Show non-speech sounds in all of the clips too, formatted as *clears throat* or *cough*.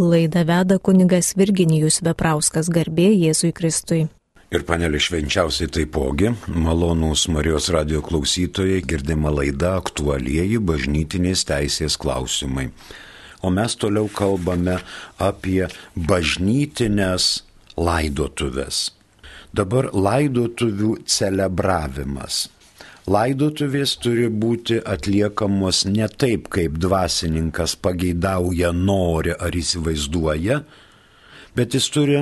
Laida veda kunigas Virginijus Veprauskas garbė Jėzui Kristui. Ir panelė švenčiausiai taipogi, malonūs Marijos radio klausytojai, girdima laida aktualieji bažnytinės teisės klausimai. O mes toliau kalbame apie bažnytinės laidotuvės. Dabar laidotuvių celebravimas. Laidotuvės turi būti atliekamos ne taip, kaip dvasininkas pageidauja, nori ar įsivaizduoja, bet jis turi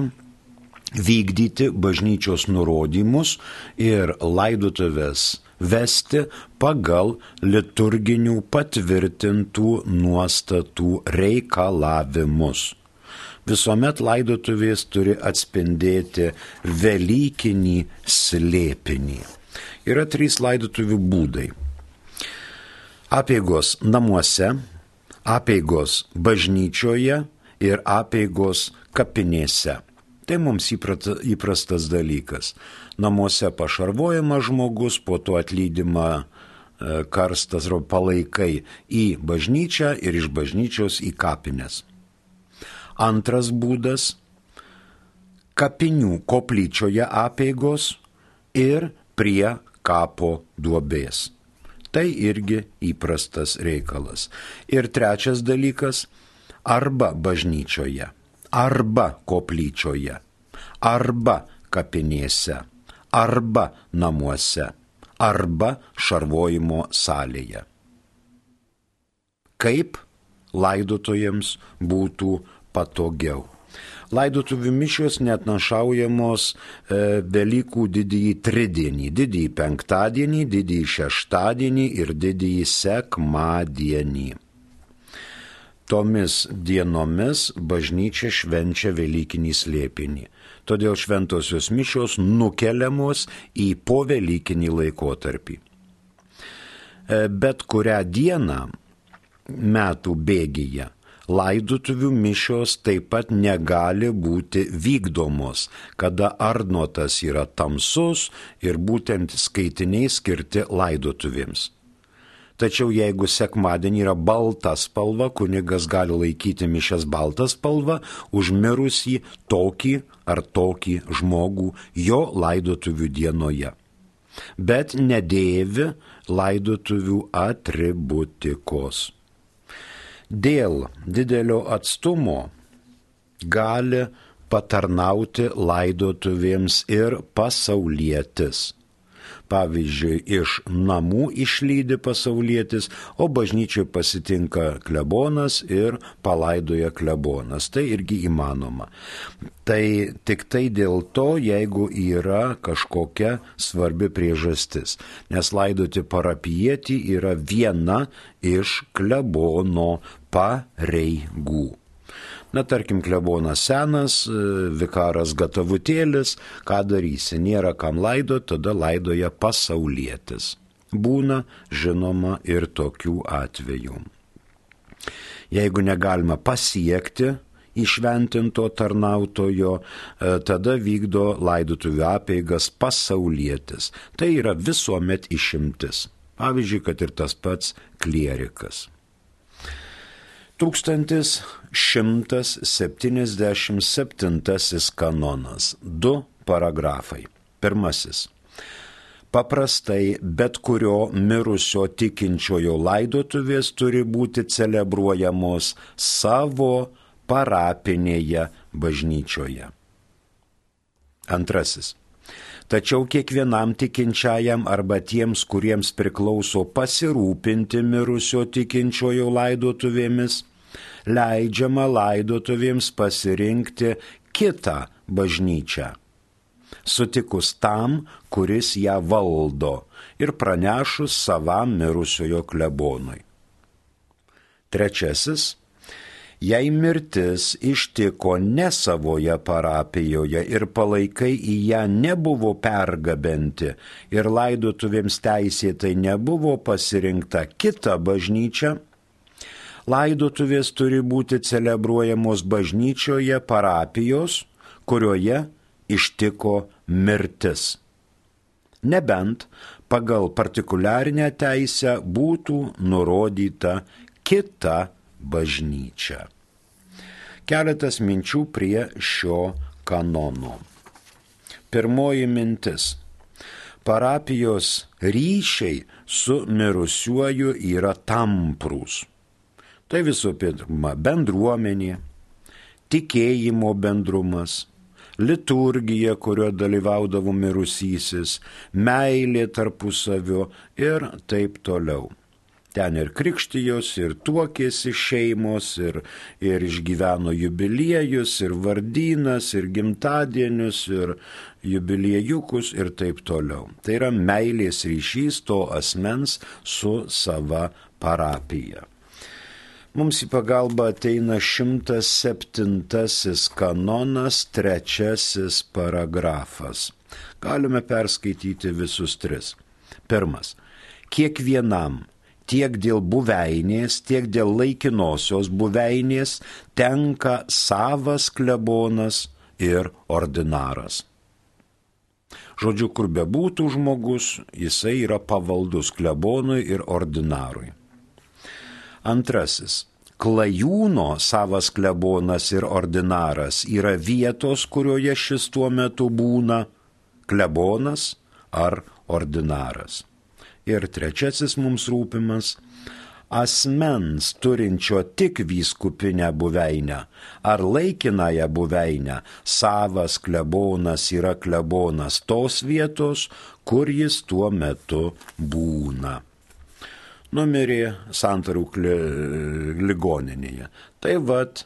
vykdyti bažnyčios nurodymus ir laidotuvės vesti pagal liturginių patvirtintų nuostatų reikalavimus. Visuomet laidotuvės turi atspindėti Velykinį slėpinį. Yra trys laidotuvių būdai. Apeigos namuose, apeigos bažnyčioje ir apeigos kapinėse. Tai mums įprastas dalykas. Namuose pašarvojamas žmogus, po to atlydima e, karstas ar palaikai į bažnyčią ir iš bažnyčios į kapines. Antras būdas - kapinių koplyčioje apeigos ir prie kapo duobės. Tai irgi įprastas reikalas. Ir trečias dalykas - arba bažnyčioje, arba koplyčioje, arba kapinėse, arba namuose, arba šarvojimo salėje. Kaip laidotojams būtų patogiau. Laidotuvių mišios net našaujamos e, Velykų didįjį tridienį, didįjį penktadienį, didįjį šeštadienį ir didįjį sekmadienį. Tomis dienomis bažnyčia švenčia Velykinį slėpinį. Todėl šventosios mišios nukeliamos į povelykinį laikotarpį. E, bet kurią dieną metų bėgyje laidotuvių mišios taip pat negali būti vykdomos, kada arnotas yra tamsus ir būtent skaitiniai skirti laidotuvėms. Tačiau jeigu sekmadienį yra balta spalva, kunigas gali laikyti mišęs baltą spalvą, užmirusį tokį ar tokį žmogų jo laidotuvių dienoje. Bet nedėvi laidotuvių atributikos dėl didelio atstumo gali patarnauti laidotuvėms ir pasaulietis. Pavyzdžiui, iš namų išlydi pasaulietis, o bažnyčiai pasitinka klebonas ir palaidoja klebonas. Tai irgi įmanoma. Tai tik tai dėl to, jeigu yra kažkokia svarbi priežastis. Nes laidoti parapietį yra viena iš klebono pareigų. Na, tarkim, klebonas senas, e, vikaras gatavutėlis, ką darysi, nėra kam laido, tada laidoja pasaulietis. Būna, žinoma, ir tokių atvejų. Jeigu negalima pasiekti išventinto tarnautojo, e, tada vykdo laidotuvių apeigas pasaulietis. Tai yra visuomet išimtis. Pavyzdžiui, kad ir tas pats klierikas. 1177 kanonas. Du paragrafai. Pirmasis. Paprastai bet kurio mirusio tikinčiojo laidotuvės turi būti celebruojamos savo parapinėje bažnyčioje. Antrasis. Tačiau kiekvienam tikinčiajam arba tiems, kuriems priklauso pasirūpinti mirusio tikinčiojo laidotuvėmis, leidžiama laidotuvėms pasirinkti kitą bažnyčią, sutikus tam, kuris ją valdo ir pranešus savam mirusiojo klebonui. Trečiasis Jei mirtis ištiko ne savoje parapijoje ir palaikai į ją nebuvo pergabenti ir laidotuvėms teisėtai nebuvo pasirinkta kita bažnyčia, laidotuvės turi būti celebruojamos bažnyčioje parapijos, kurioje ištiko mirtis. Nebent pagal partikuliarinę teisę būtų nurodyta kita bažnyčia. Keletas minčių prie šio kanono. Pirmoji mintis. Parapijos ryšiai su mirusiuoju yra tamprūs. Tai visų pirma bendruomenė, tikėjimo bendrumas, liturgija, kurio dalyvaudavo mirusysis, meilė tarpusavio ir taip toliau. Ten ir krikštijos, ir tuokėsi šeimos, ir, ir išgyveno jubiliejus, ir vardynas, ir gimtadienius, ir jubiliejukus ir taip toliau. Tai yra meilės ryšys to asmens su sava parapija. Mums į pagalbą ateina 107 kanonas, trečiasis paragrafas. Galime perskaityti visus tris. Pirmas. Kiekvienam tiek dėl buveinės, tiek dėl laikinosios buveinės tenka savas klebonas ir ordinaras. Žodžiu, kur bebūtų žmogus, jisai yra pavaldus klebonui ir ordinarui. Antrasis. Klajūno savas klebonas ir ordinaras yra vietos, kurioje šis tuo metu būna klebonas ar ordinaras. Ir trečiasis mums rūpimas - asmens turinčio tik vyskupinę buveinę ar laikinąją buveinę, savas klebonas yra klebonas tos vietos, kur jis tuo metu būna. Numirė santarų ligoninėje. Tai vad,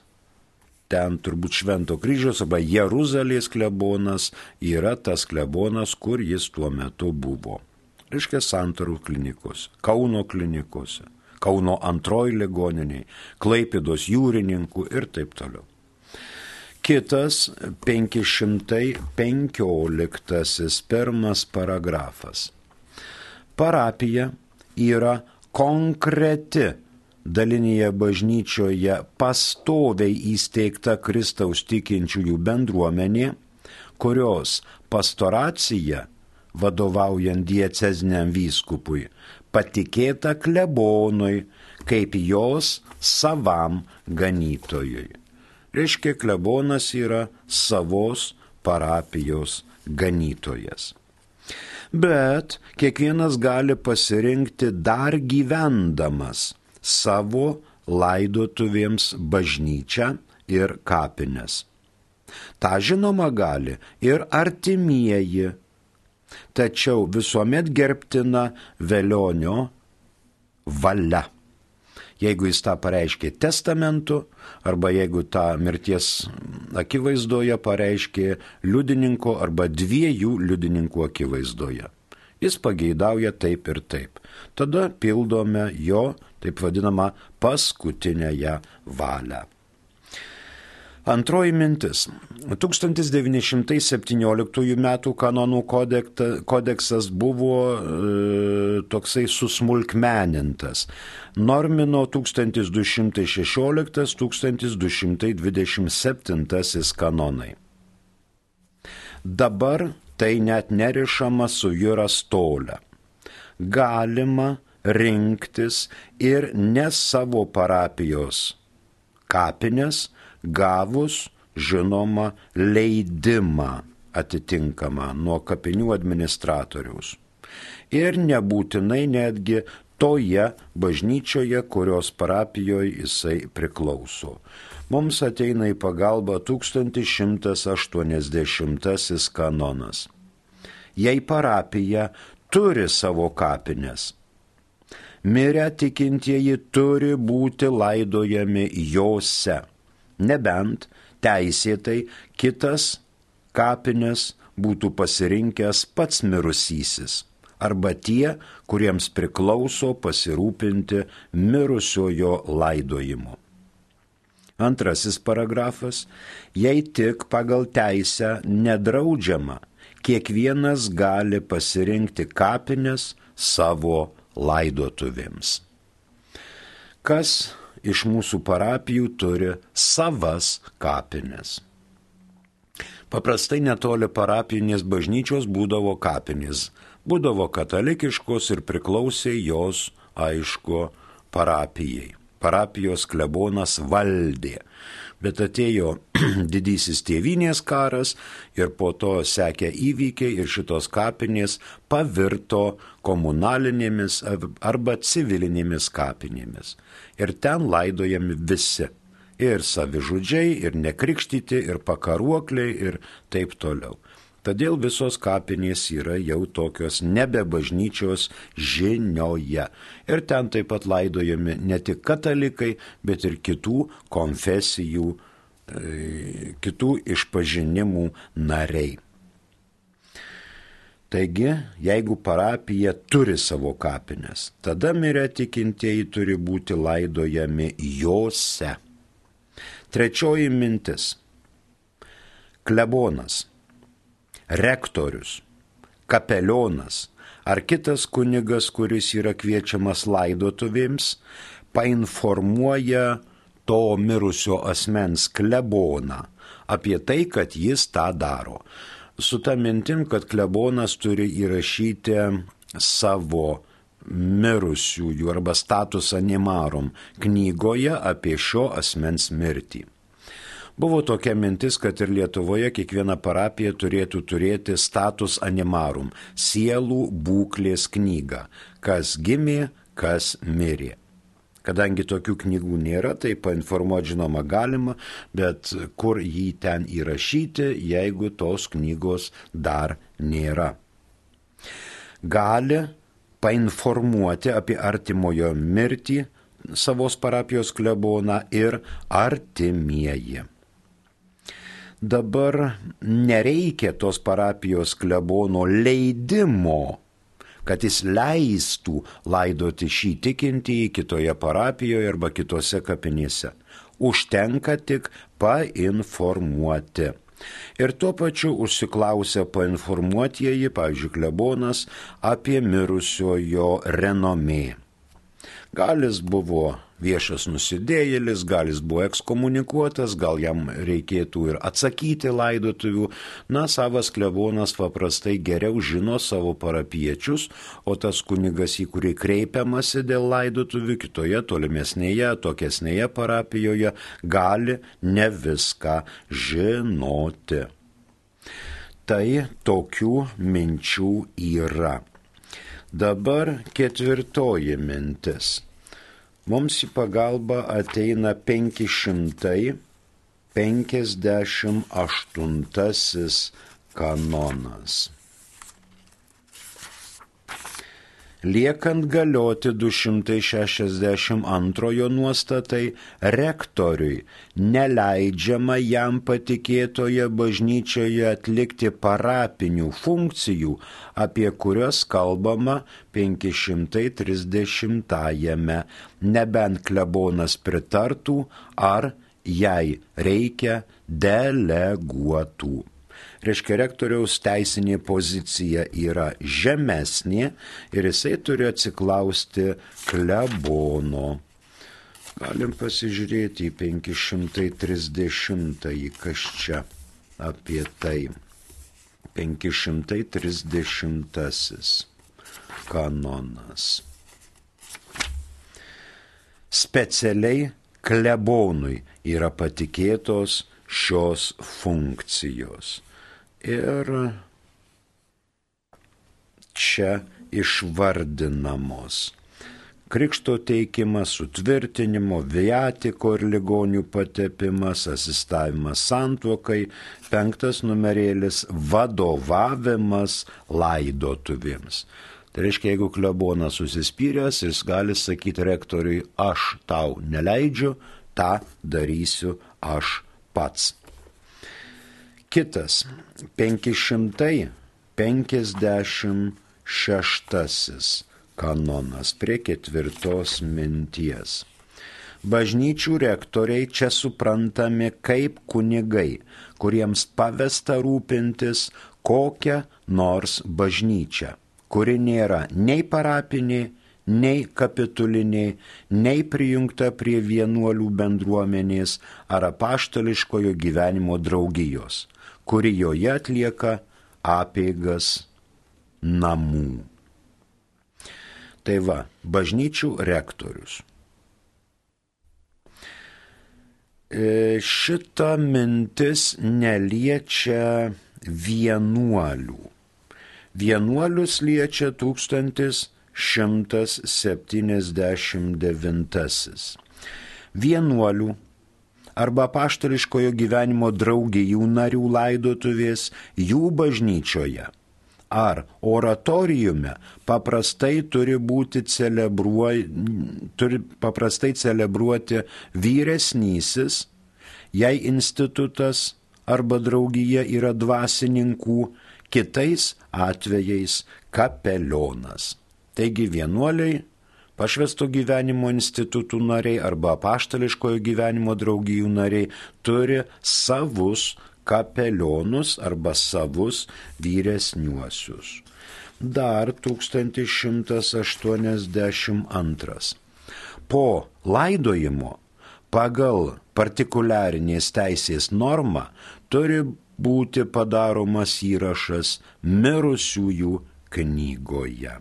ten turbūt Švento kryžiaus arba Jeruzalės klebonas yra tas klebonas, kur jis tuo metu buvo reiškia santarų klinikos, Kauno klinikose, Kauno antroji ligoniniai, Klaipidos jūrininkų ir taip toliau. Kitas 515 pirmas paragrafas. Parapija yra konkreti dalinėje bažnyčioje pastoviai įsteigta Kristaus tikinčiųjų bendruomenė, kurios pastoracija vadovaujant diecezniam vyskupui, patikėta klebonui kaip jos savam ganytojui. Reiškia, klebonas yra savos parapijos ganytojas. Bet kiekvienas gali pasirinkti dar gyvendamas savo laidotuvėms bažnyčią ir kapines. Ta žinoma gali ir artimieji tačiau visuomet gerbtina velionio valia. Jeigu jis tą pareiškė testamentu, arba jeigu tą mirties akivaizdoje pareiškė liudininko arba dviejų liudininkų akivaizdoje. Jis pageidauja taip ir taip. Tada pildome jo, taip vadinamą, paskutinėje valią. Antroji mintis. 1917 m. kanonų kodeksas buvo e, toksai susmulkmenintas. Normino 1216-1227 kanonai. Dabar tai net nerišama su jūra stolė. Galima rinktis ir ne savo parapijos kapinės, gavus, žinoma, leidimą atitinkamą nuo kapinių administratoriaus. Ir nebūtinai netgi toje bažnyčioje, kurios parapijoje jisai priklauso. Mums ateina į pagalbą 1180 kanonas. Jei parapija turi savo kapines, mirę tikintieji turi būti laidojami jose nebent teisėtai kitas kapines būtų pasirinkęs pats mirusysis arba tie, kuriems priklauso pasirūpinti mirusiojo laidojimu. Antrasis paragrafas, jei tik pagal teisę nedraudžiama, kiekvienas gali pasirinkti kapines savo laidotuvėms. Kas iš mūsų parapijų turi savas kapines. Paprastai netoli parapinės bažnyčios būdavo kapinės, būdavo katalikiškos ir priklausė jos, aišku, parapijai. Parapijos klebonas valdė. Bet atėjo *clears throat* didysis tėvinės karas ir po to sekė įvykiai ir šitos kapinės pavirto komunalinėmis arba civilinėmis kapinėmis. Ir ten laidojami visi. Ir savižudžiai, ir nekrikštyti, ir pakaruokliai, ir taip toliau. Todėl visos kapinės yra jau tokios nebe bažnyčios žinioje. Ir ten taip pat laidojami ne tik katalikai, bet ir kitų konfesijų, e, kitų išpažinimų nariai. Taigi, jeigu parapija turi savo kapines, tada mirę tikintieji turi būti laidojami juose. Trečioji mintis. Klebonas rektorius, kapelionas ar kitas kunigas, kuris yra kviečiamas laidotuvėms, painformuoja to mirusio asmens kleboną apie tai, kad jis tą daro. Su ta mintim, kad klebonas turi įrašyti savo mirusiųjų arba status animarum knygoje apie šio asmens mirtį. Buvo tokia mintis, kad ir Lietuvoje kiekviena parapija turėtų turėti status animarum - sielų būklės knygą - kas gimė, kas mirė. Kadangi tokių knygų nėra, tai painformuoti žinoma galima, bet kur jį ten įrašyti, jeigu tos knygos dar nėra. Gali painformuoti apie artimojo mirtį savos parapijos kleboną ir artimieji dabar nereikia tos parapijos klebono leidimo, kad jis leistų laidoti šį tikintįjį kitoje parapijoje arba kitose kapinėse. Užtenka tik painformuoti. Ir tuo pačiu užsiklausę painformuotieji, pavyzdžiui, klebonas, apie mirusiojo renomė. Gal jis buvo viešas nusidėjėlis, gal jis buvo ekskomunikuotas, gal jam reikėtų ir atsakyti laidotuvių. Na, savas klebonas paprastai geriau žino savo parapiečius, o tas kunigas, į kurį kreipiamasi dėl laidotuvių kitoje tolimesnėje, tokesnėje parapijoje, gali ne viską žinoti. Tai tokių minčių yra. Dabar ketvirtoji mintis mums į pagalbą ateina 558 kanonas. Liekant galioti 262 nuostatai, rektoriui neleidžiama jam patikėtoje bažnyčioje atlikti parapinių funkcijų, apie kurias kalbama 530-ame, nebent klebonas pritartų ar jai reikia deleguotų reiškia rektoriaus teisinė pozicija yra žemesnė ir jisai turi atsiklausti klebono. Galim pasižiūrėti į 530, kas čia apie tai. 530 kanonas. Specialiai klebonui yra patikėtos šios funkcijos. Ir čia išvardinamos krikšto teikimas, sutvirtinimo, viatiko ir ligonių patepimas, asistavimas santuokai, penktas numerėlis - vadovavimas laidotuvėms. Tai reiškia, jeigu klebonas susispyręs, jis gali sakyti rektoriui, aš tau neleidžiu, tą darysiu aš pats. Kitas 556 kanonas prie ketvirtos minties. Bažnyčių rektoriai čia suprantami kaip kunigai, kuriems pavesta rūpintis kokią nors bažnyčią, kuri nėra nei parapinė, nei kapituliniai, nei prijungta prie vienuolių bendruomenės ar apaštališkojo gyvenimo draugijos kuri joje atlieka apėgas namų. Tai va, bažnyčių rektorius. E, šita mintis neliečia vienuolių. Vienuolius liečia 1179. Vienuolių arba paštališkojo gyvenimo draugijų narių laidotuvės jų bažnyčioje ar oratoriume paprastai turi būti celebruoj, turi paprastai celebruoti vyresnysis, jei institutas arba draugija yra dvasininkų, kitais atvejais kapelionas. Taigi vienuoliai, pašvesto gyvenimo institutų nariai arba apaštališkojo gyvenimo draugijų nariai turi savus kapelionus arba savus vyresniuosius. Dar 1182. Po laidojimo pagal partikuliarinės teisės normą turi būti padaromas įrašas mirusiųjų knygoje.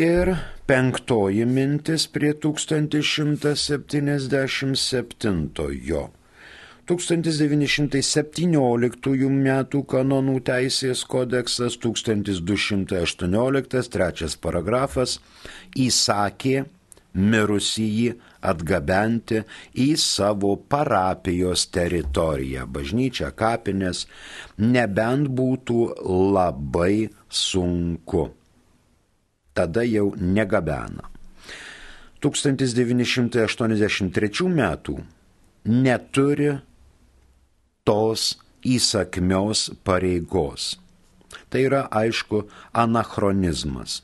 Ir penktoji mintis prie 1177. 1917 m. kanonų teisės kodeksas 1218 trečias paragrafas įsakė mirusįjį atgabenti į savo parapijos teritoriją, bažnyčią, kapinės, nebent būtų labai sunku. Tada jau negabena. 1983 metų neturi tos įsakmios pareigos. Tai yra aišku anachronizmas.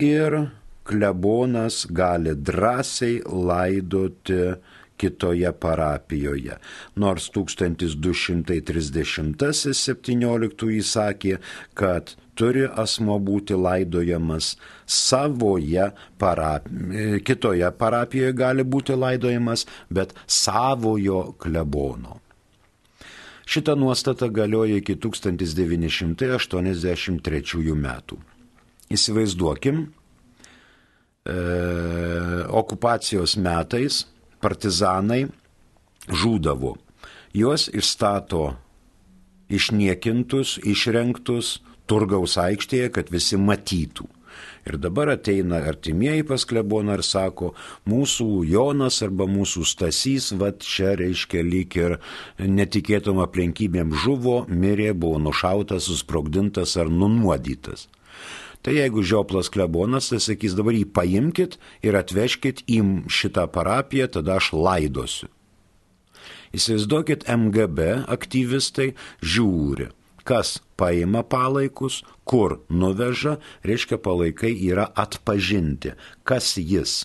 Ir klebonas gali drąsiai laidoti kitoje parapijoje. Nors 1230-17 įsakė, kad turi asmo būti laidojamas savoje parapijoje, kitoje parapijoje gali būti laidojamas, bet savojo klebono. Šita nuostata galioja iki 1983 metų. Įsivaizduokim, e, okupacijos metais partizanai žūdavo. Juos išstato išniekintus, išrenktus turgaus aikštėje, kad visi matytų. Ir dabar ateina artimieji pas kleboną ir sako, mūsų Jonas arba mūsų Stasys, va čia reiškia lyg ir netikėtom aplinkybėm žuvo, mirė, buvo nušautas, susprogdintas ar nunuodytas. Tai jeigu žioplas klebonas, tai sakys dabar jį paimkit ir atvežkit į šitą parapiją, tada aš laidosiu. Įsivaizduokit, MGB aktyvistai žiūri, kas paima palaikus, kur nuveža, reiškia palaikai yra atpažinti, kas jis.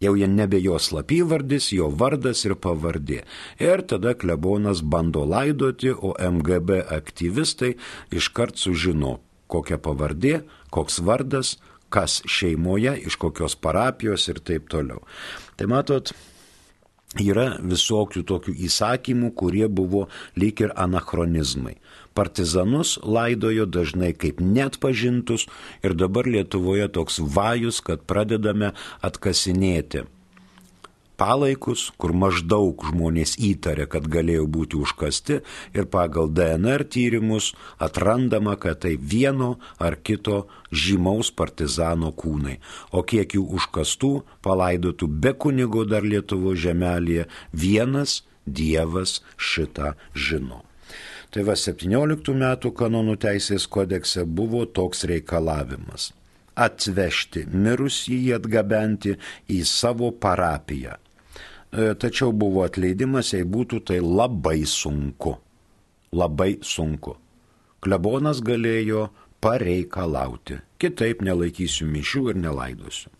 Jau jie nebe jo slapyvardis, jo vardas ir pavardė. Ir tada klebonas bando laidoti, o MGB aktyvistai iškart sužino, kokia pavardė, koks vardas, kas šeimoje, iš kokios parapijos ir taip toliau. Tai matot, yra visokių tokių įsakymų, kurie buvo lyg ir anachronizmai. Partizanus laidojo dažnai kaip net pažintus ir dabar Lietuvoje toks vajus, kad pradedame atkasinėti palaikus, kur maždaug žmonės įtarė, kad galėjo būti užkasti ir pagal DNR tyrimus atrandama, kad tai vieno ar kito žymaus partizano kūnai. O kiek jų užkastų, palaidotų be kunigo dar Lietuvo žemelėje, vienas Dievas šitą žino. Tai va 17 metų kanonų teisės kodekse buvo toks reikalavimas atvežti mirusį jį atgabenti į savo parapiją E, tačiau buvo atleidimas, jei būtų tai labai sunku. Labai sunku. Klebonas galėjo pareikalauti. Kitaip nelaikysiu mišių ir nelaidosiu.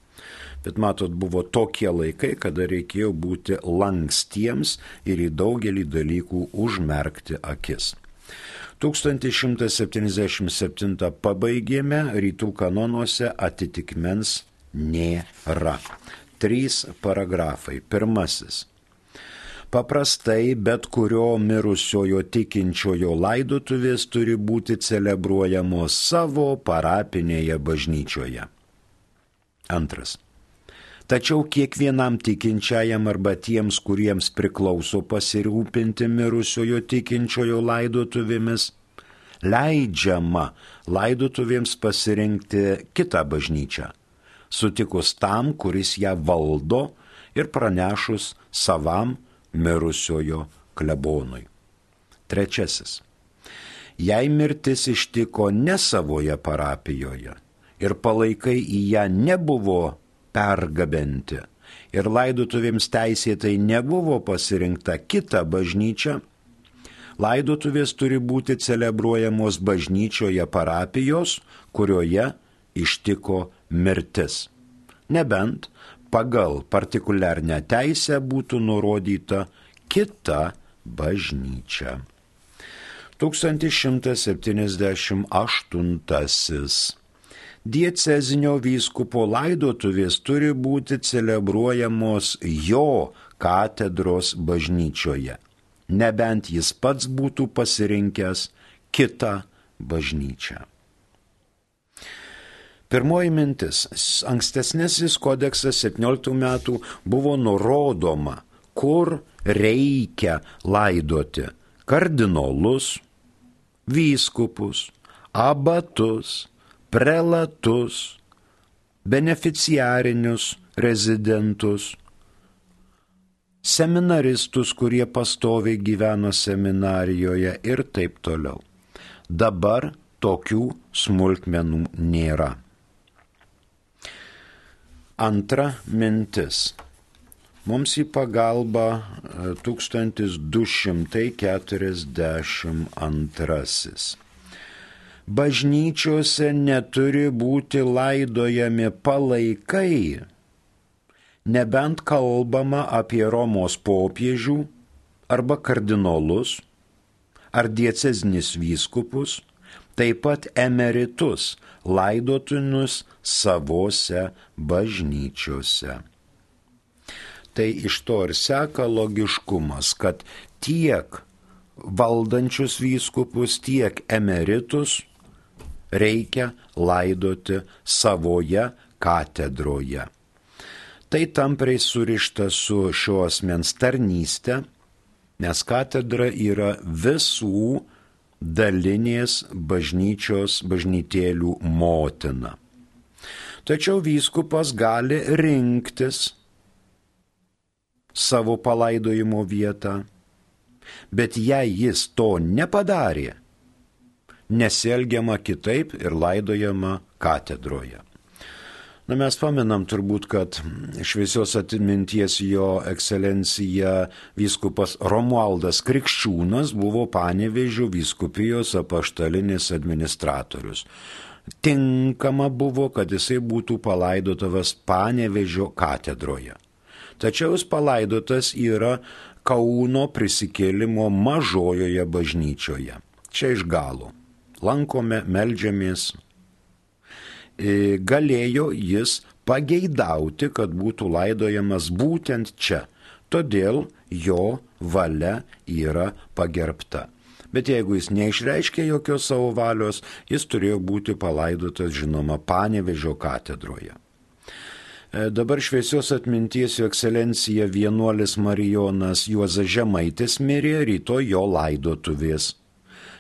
Bet matot, buvo tokie laikai, kada reikėjo būti lankstiems ir į daugelį dalykų užmerkti akis. 1177 pabaigėme, rytų kanonuose atitikmens nėra trys paragrafai. Pirmasis. Paprastai bet kurio mirusiojo tikinčiojo laidotuvės turi būti celebruojamos savo parapinėje bažnyčioje. Antras. Tačiau kiekvienam tikinčiajam arba tiems, kuriems priklauso pasirūpinti mirusiojo tikinčiojo laidotuvėmis, leidžiama laidotuvėms pasirinkti kitą bažnyčią, sutikus tam, kuris ją valdo ir pranešus savam mirusiojo klebonui. Trečiasis. Jei mirtis ištiko ne savoje parapijoje ir palaikai į ją nebuvo pergabenti ir laidotuvėms teisėtai nebuvo pasirinkta kita bažnyčia, laidotuvės turi būti celebruojamos bažnyčioje parapijos, kurioje ištiko mirtis. Nebent pagal partikuliarnę teisę būtų nurodyta kita bažnyčia. 1178 diecezinio vyskupo laidotuvės turi būti celebruojamos jo katedros bažnyčioje, nebent jis pats būtų pasirinkęs kitą bažnyčią. Pirmoji mintis. Ankstesnėsis kodeksas 17 metų buvo nurodoma, kur reikia laidoti kardinolus, vyskupus, abatus, prelatus, beneficiarinius rezidentus, seminaristus, kurie pastoviai gyveno seminarijoje ir taip toliau. Dabar tokių smulkmenų nėra. Antra mintis. Mums į pagalbą 1242 bažnyčiose neturi būti laidojami palaikai, nebent kalbama apie Romos popiežių arba kardinolus ar dieceznis vyskupus, taip pat emeritus laidotinus savose bažnyčiose. Tai iš to ir seka logiškumas, kad tiek valdančius vyskupus, tiek emeritus reikia laidoti savoje katedroje. Tai tampriai surišta su šios mens tarnystė, nes katedra yra visų dalinės bažnyčios bažnytėlių motina. Tačiau vyskupas gali rinktis savo palaidojimo vietą, bet jei jis to nepadarė, nesielgiama kitaip ir laidojama katedroje. Na, mes paminam turbūt, kad šviesios atminties jo ekscelencija vyskupas Romualdas Krikščiūnas buvo Panevežio vyskupijos apaštalinis administratorius. Tinkama buvo, kad jisai būtų palaidotas Panevežio katedroje. Tačiau jis palaidotas yra Kauno prisikėlimo mažojoje bažnyčioje. Čia iš galo lankome, melžiamės, e, galėjo jis pageidauti, kad būtų laidojamas būtent čia. Todėl jo valia yra pagerbta. Bet jeigu jis neišreiškė jokios savo valios, jis turėjo būti palaidotas, žinoma, Panevežio katedroje. E, dabar šviesios atminties jo ekscelencija vienuolis Marijonas Juozas Žemaitis mirė rytoj jo laidotuvės.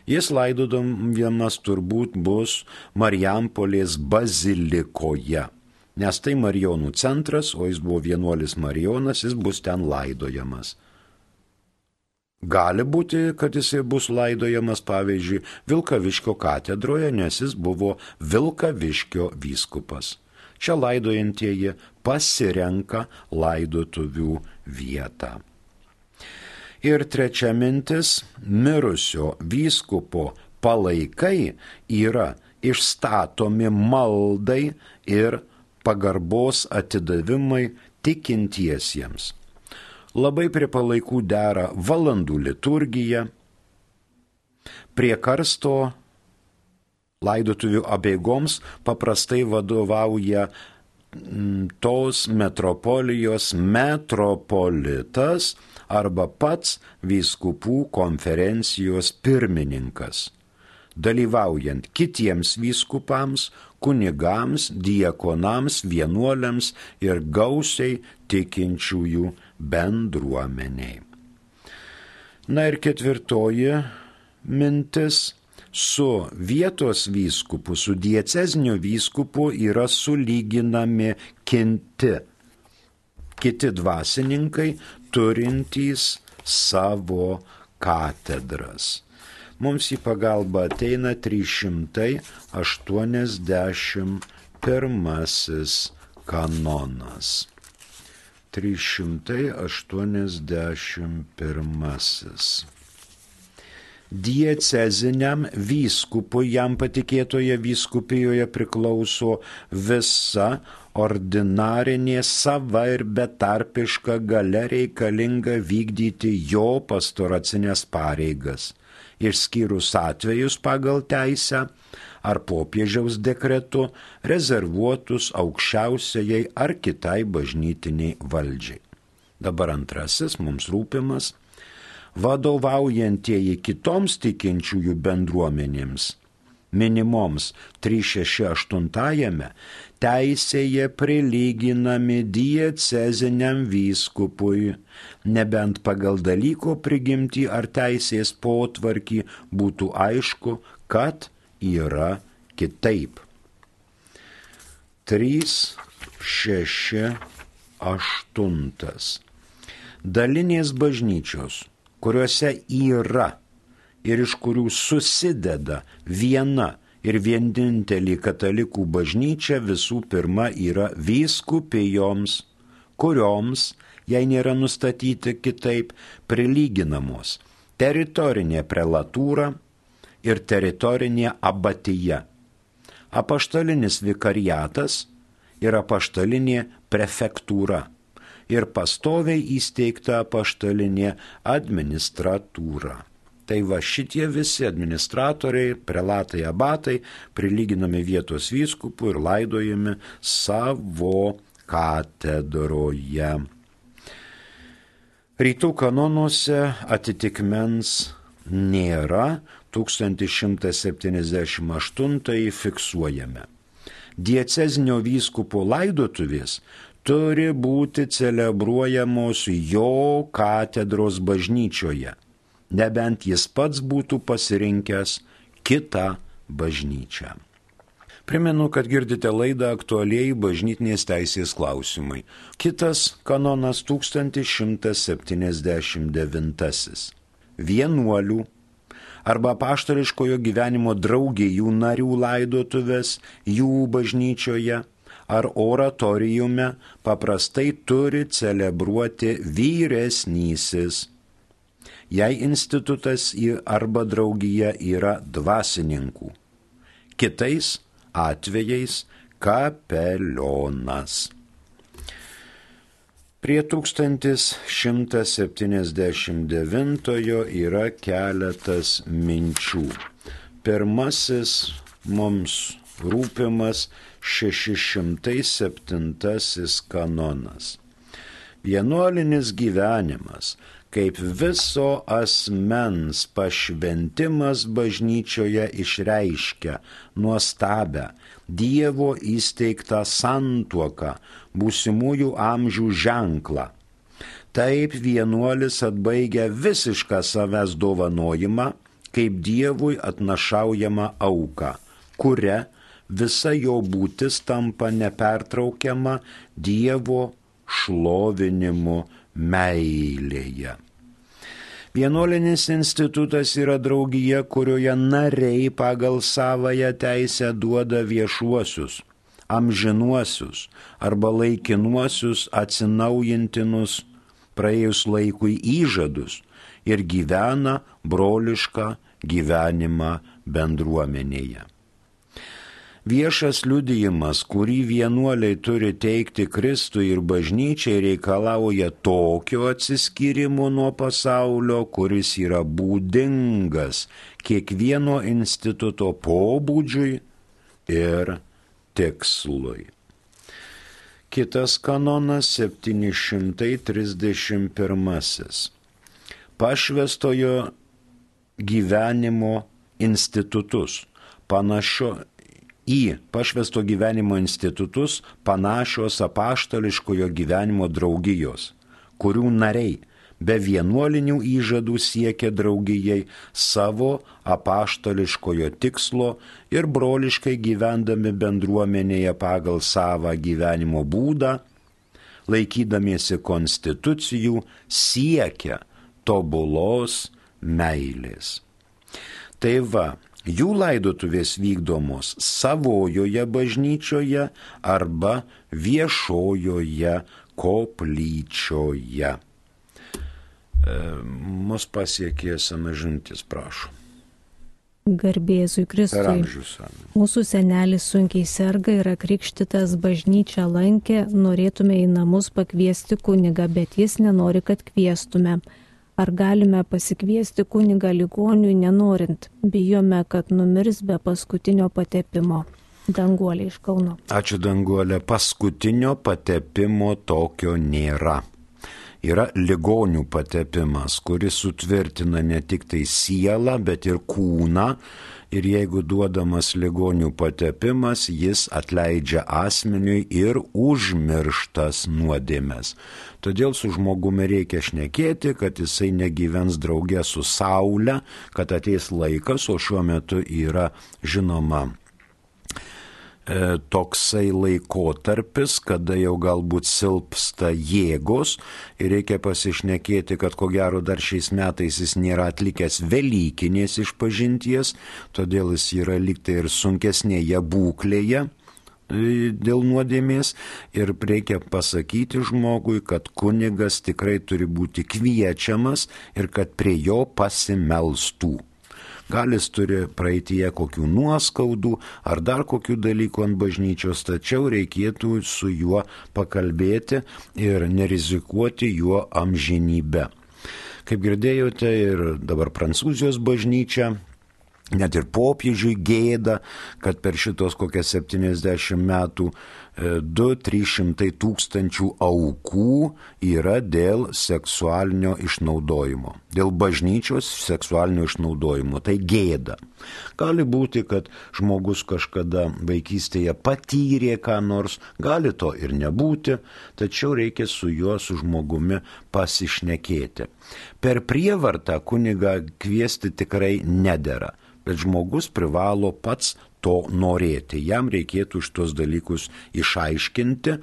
Jis laidodamas turbūt bus Marijampolės bazilikoje, nes tai Marijonų centras, o jis buvo vienuolis Marijonas, jis bus ten laidojamas. Gali būti, kad jisai bus laidojamas, pavyzdžiui, Vilkaviškio katedroje, nes jis buvo Vilkaviškio vyskupas. Čia laidojantieji pasirenka laidotuvių vietą. Ir trečia mintis - mirusio vyskupo palaikai yra išstatomi maldai ir pagarbos atidavimai tikintiesiems. Labai prie palaikų dera valandų liturgija, prie karsto laidotuvių abbeigoms paprastai vadovauja mm, tos metropolijos metropolitas, arba pats vyskupų konferencijos pirmininkas. dalyvaujant kitiems vyskupams, kunigams, diekonams, vienuoliams ir gausiai tikinčiųjų bendruomeniai. Na ir ketvirtoji mintis su vietos vyskupu, su dieceziniu vyskupu yra sulyginami kinti kiti dvasininkai turintys savo katedras. Mums į pagalbą ateina 381 kanonas. 381 dieceziniam vyskupui jam patikėtoje vyskupijoje priklauso visa ordinarinė sava ir betarpiška gale reikalinga vykdyti jo pastoracinės pareigas, išskyrus atvejus pagal teisę ar popiežiaus dekretu rezervuotus aukščiausiai ar kitai bažnytiniai valdžiai. Dabar antrasis mums rūpimas vadovaujantieji kitoms tikinčiųjų bendruomenėms, minimoms 368 teisėje prilyginami dieceziniam vyskupui, nebent pagal dalyko prigimti ar teisės potvarkį būtų aišku, kad yra kitaip. 3, 6, 8. Dalinės bažnyčios kuriuose yra ir iš kurių susideda viena ir vienintelį katalikų bažnyčia visų pirma yra vyskupijoms, kurioms, jei nėra nustatyti kitaip, prilyginamos teritorinė prelatūra ir teritorinė abatija, apaštalinis vikariatas ir apaštalinė prefektūra ir pastoviai įsteigta paštalinė administratūra. Tai va šitie visi administratoriai, prelatai, abatai prilyginami vietos vyskupų ir laidojami savo katedroje. Rytų kanonuose atitikmens nėra, 1178 fiksuojame. Diecezinio vyskupo laidotuvės turi būti celebruojamos jo katedros bažnyčioje, nebent jis pats būtų pasirinkęs kitą bažnyčią. Primenu, kad girdite laidą aktualiai bažnytinės teisės klausimai. Kitas kanonas 1179. Vienuolių arba paštariškojo gyvenimo draugijų narių laidotuvės jų bažnyčioje ar oratoriume paprastai turi celebruoti vyresnysis. Jei institutas arba draugija yra dvasininkų. Kitais atvejais kapelionas. Prie 1179 yra keletas minčių. Pirmasis mums rūpimas 607 kanonas. Vienuolinis gyvenimas kaip viso asmens pašventimas bažnyčioje išreiškia nuostabę Dievo įsteigtą santuoką, būsimųjų amžių ženklą. Taip vienuolis atbaigia visišką savęs dovanojimą, kaip Dievui atnašaujama auka, kuria visa jo būtis tampa nepertraukiama Dievo šlovinimu meilėje. Vienuolinis institutas yra draugija, kurioje nariai pagal savoją teisę duoda viešuosius, amžinuosius arba laikinuosius atsinaujintinus praėjus laikui įžadus ir gyvena brolišką gyvenimą bendruomenėje. Viešas liudijimas, kurį vienuoliai turi teikti Kristui ir bažnyčiai, reikalauja tokio atsiskyrimo nuo pasaulio, kuris yra būdingas kiekvieno instituto pobūdžiui ir tikslui. Kitas kanonas 731. Pašvestojo gyvenimo institutus, panašio į pašvesto gyvenimo institutus panašios apaštališkojo gyvenimo draugijos, kurių nariai be vienuolinių įžadų siekia draugijai savo apaštališkojo tikslo ir broliškai gyvendami bendruomenėje pagal savo gyvenimo būdą, laikydamiesi konstitucijų, siekia tobulos meilės. Tai va, jų laidotuvės vykdomos savojoje bažnyčioje arba viešojoje koplyčioje. E, mus pasiekė sena žintis, prašau. Garbėzui Kristui. Mūsų senelis sunkiai serga, yra krikštytas, bažnyčią lankė, norėtume į namus pakviesti kunigą, bet jis nenori, kad kviestume. Ar galime pasikviesti kunigą ligoniui nenorint? Bijome, kad numirs be paskutinio patepimo. Danguolė iš Kauno. Ačiū Danguolė. Paskutinio patepimo tokio nėra. Yra ligonių patepimas, kuris sutvirtina ne tik tai sielą, bet ir kūną ir jeigu duodamas ligonių patepimas, jis atleidžia asmeniui ir užmirštas nuodėmės. Todėl su žmogumi reikia šnekėti, kad jisai negyvens draugė su Saulė, kad ateis laikas, o šiuo metu yra žinoma E, toksai laikotarpis, kada jau galbūt silpsta jėgos ir reikia pasišnekėti, kad ko gero dar šiais metais jis nėra atlikęs Velykinės išpažinties, todėl jis yra liktai ir sunkesnėje būklėje dėl nuodėmės ir reikia pasakyti žmogui, kad kunigas tikrai turi būti kviečiamas ir kad prie jo pasimelstų. Gal jis turi praeitie kokių nuoskaudų ar dar kokių dalykų ant bažnyčios, tačiau reikėtų su juo pakalbėti ir nerizikuoti juo amžinybę. Kaip girdėjote ir dabar Prancūzijos bažnyčia net ir popiežiui gėda, kad per šitos kokias 70 metų 2-300 tūkstančių aukų yra dėl seksualinio išnaudojimo, dėl bažnyčios seksualinio išnaudojimo. Tai gėda. Gali būti, kad žmogus kažkada vaikystėje patyrė ką nors, gali to ir nebūti, tačiau reikia su juo, su žmogumi pasišnekėti. Per prievartą kuniga kviesti tikrai nedėra bet žmogus privalo pats to norėti. Jam reikėtų šitos dalykus išaiškinti,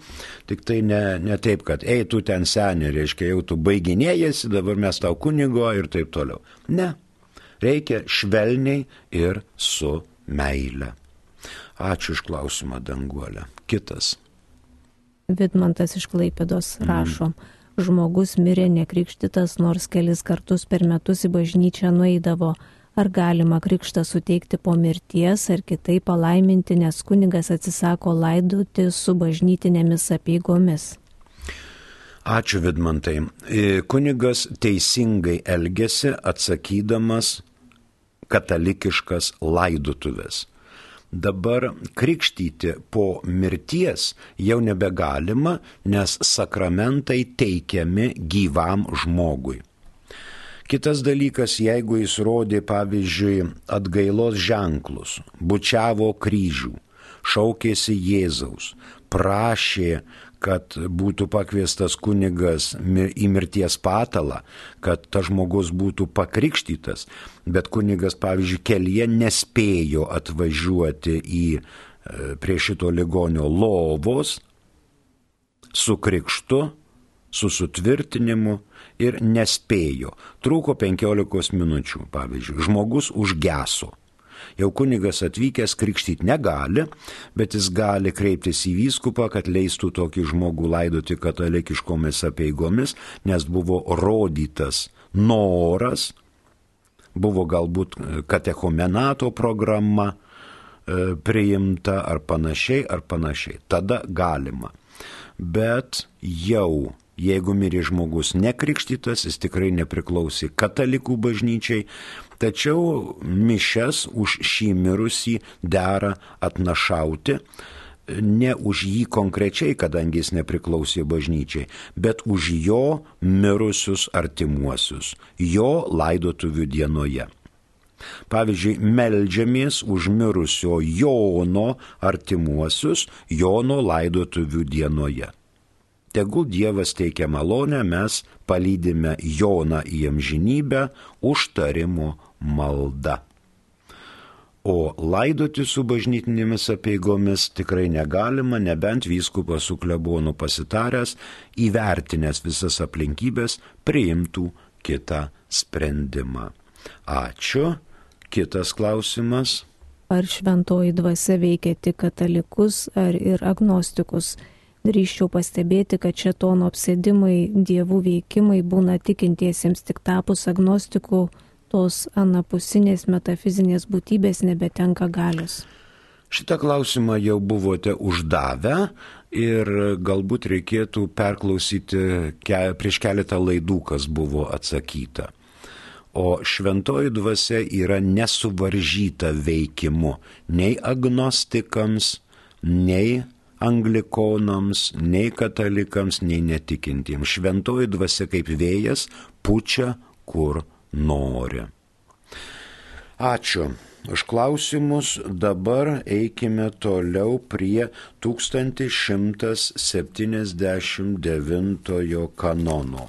tik tai ne, ne taip, kad ei tu ten seniai, reiškia jau tu baiginėjasi, dabar mes tau kunigo ir taip toliau. Ne, reikia švelniai ir su meile. Ačiū iš klausimą, danguolę. Kitas. Vidmantas iš Klaipėdos mhm. rašo. Mm. Žmogus mirė nekrikštytas, nors kelis kartus per metus į bažnyčią nueidavo ar galima krikštą suteikti po mirties ar kitaip palaiminti, nes kunigas atsisako laidoti su bažnytinėmis apeigomis. Ačiū Vidmantai. E, kunigas teisingai elgesi atsakydamas katalikiškas laidotuvės. Dabar krikštyti po mirties jau nebegalima, nes sakramentai teikiami gyvam žmogui. Kitas dalykas, jeigu jis rodė, pavyzdžiui, atgailos ženklus, bučiavo kryžių, šaukėsi Jėzaus, prašė, kad būtų pakviestas kunigas į mirties patalą, kad tas žmogus būtų pakrikštytas, bet kunigas, pavyzdžiui, kelyje nespėjo atvažiuoti į e, prie šito ligonio lovos su krikštu, su sutvirtinimu ir nespėjo. Trūko 15 minučių, pavyzdžiui, žmogus užgeso. Jau kunigas atvykęs krikštyti negali, bet jis gali kreiptis į vyskupą, kad leistų tokį žmogų laidoti katalikiškomis apieigomis, nes buvo rodytas noras, buvo galbūt katechomenato programa e, priimta ar panašiai, ar panašiai. Tada galima. Bet jau Jeigu mirė žmogus nekrikštytas, jis tikrai nepriklausė katalikų bažnyčiai, tačiau mišes už šį mirusį dera atnašauti ne už jį konkrečiai, kadangi jis nepriklausė bažnyčiai, bet už jo mirusius artimuosius, jo laidotuvių dienoje. Pavyzdžiui, meldžiamės už mirusio Jono artimuosius Jono laidotuvių dienoje. Tegul Dievas teikia malonę, mes palydime Joną į amžinybę užtarimo malda. O laidoti su bažnytinėmis apieigomis tikrai negalima, nebent vyskupas su klebonu pasitaręs, įvertinęs visas aplinkybės, priimtų kitą sprendimą. Ačiū. Kitas klausimas. Ar šventoji dvasia veikia tik katalikus ar ir agnostikus? Drįščiau pastebėti, kad šetono apsėdimai, dievų veikimai būna tikintiesiems tik tapus agnostikų, tos anapusinės metafizinės būtybės nebetenka galios. Šitą klausimą jau buvote uždavę ir galbūt reikėtų perklausyti ke, prieš keletą laidų, kas buvo atsakyta. O šventoji dvasia yra nesuvaržyta veikimu nei agnostikams, nei anglikonams, nei katalikams, nei netikintiems. Šventoji dvasia kaip vėjas pučia kur nori. Ačiū už klausimus. Dabar eikime toliau prie 1179 kanono.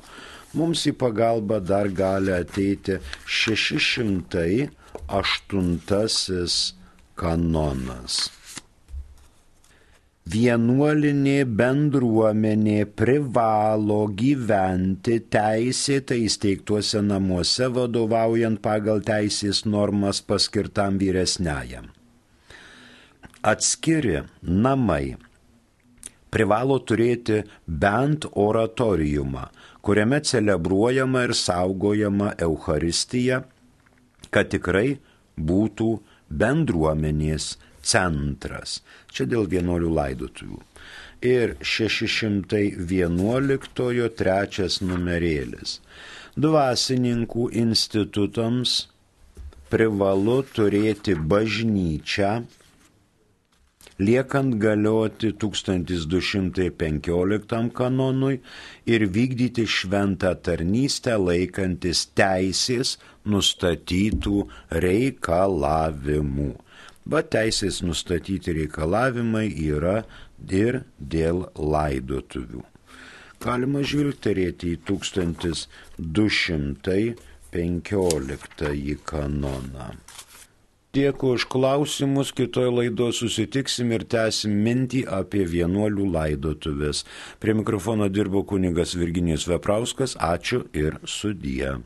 Mums į pagalbą dar gali ateiti 608 kanonas vienuolinė bendruomenė privalo gyventi teisėtai įsteigtuose namuose vadovaujant pagal teisės normas paskirtam vyresniajam. Atskiri namai privalo turėti bent oratoriumą, kuriame celebruojama ir saugojama Euharistija, kad tikrai būtų bendruomenės centras. Čia dėl vienuolių laidotuvių. Ir 611 trečias numerėlis. Dvasininkų institutams privalu turėti bažnyčią, liekant galioti 1215 kanonui ir vykdyti šventą tarnystę laikantis teisės nustatytų reikalavimų bet teisės nustatyti reikalavimai yra ir dėl laidotuvių. Galima žvilgterėti į 1215 kanoną. Dėkui už klausimus, kitoje laidoje susitiksim ir tęsim mintį apie vienuolių laidotuvės. Prie mikrofono dirbo kunigas Virginijus Veprauskas, ačiū ir sudie.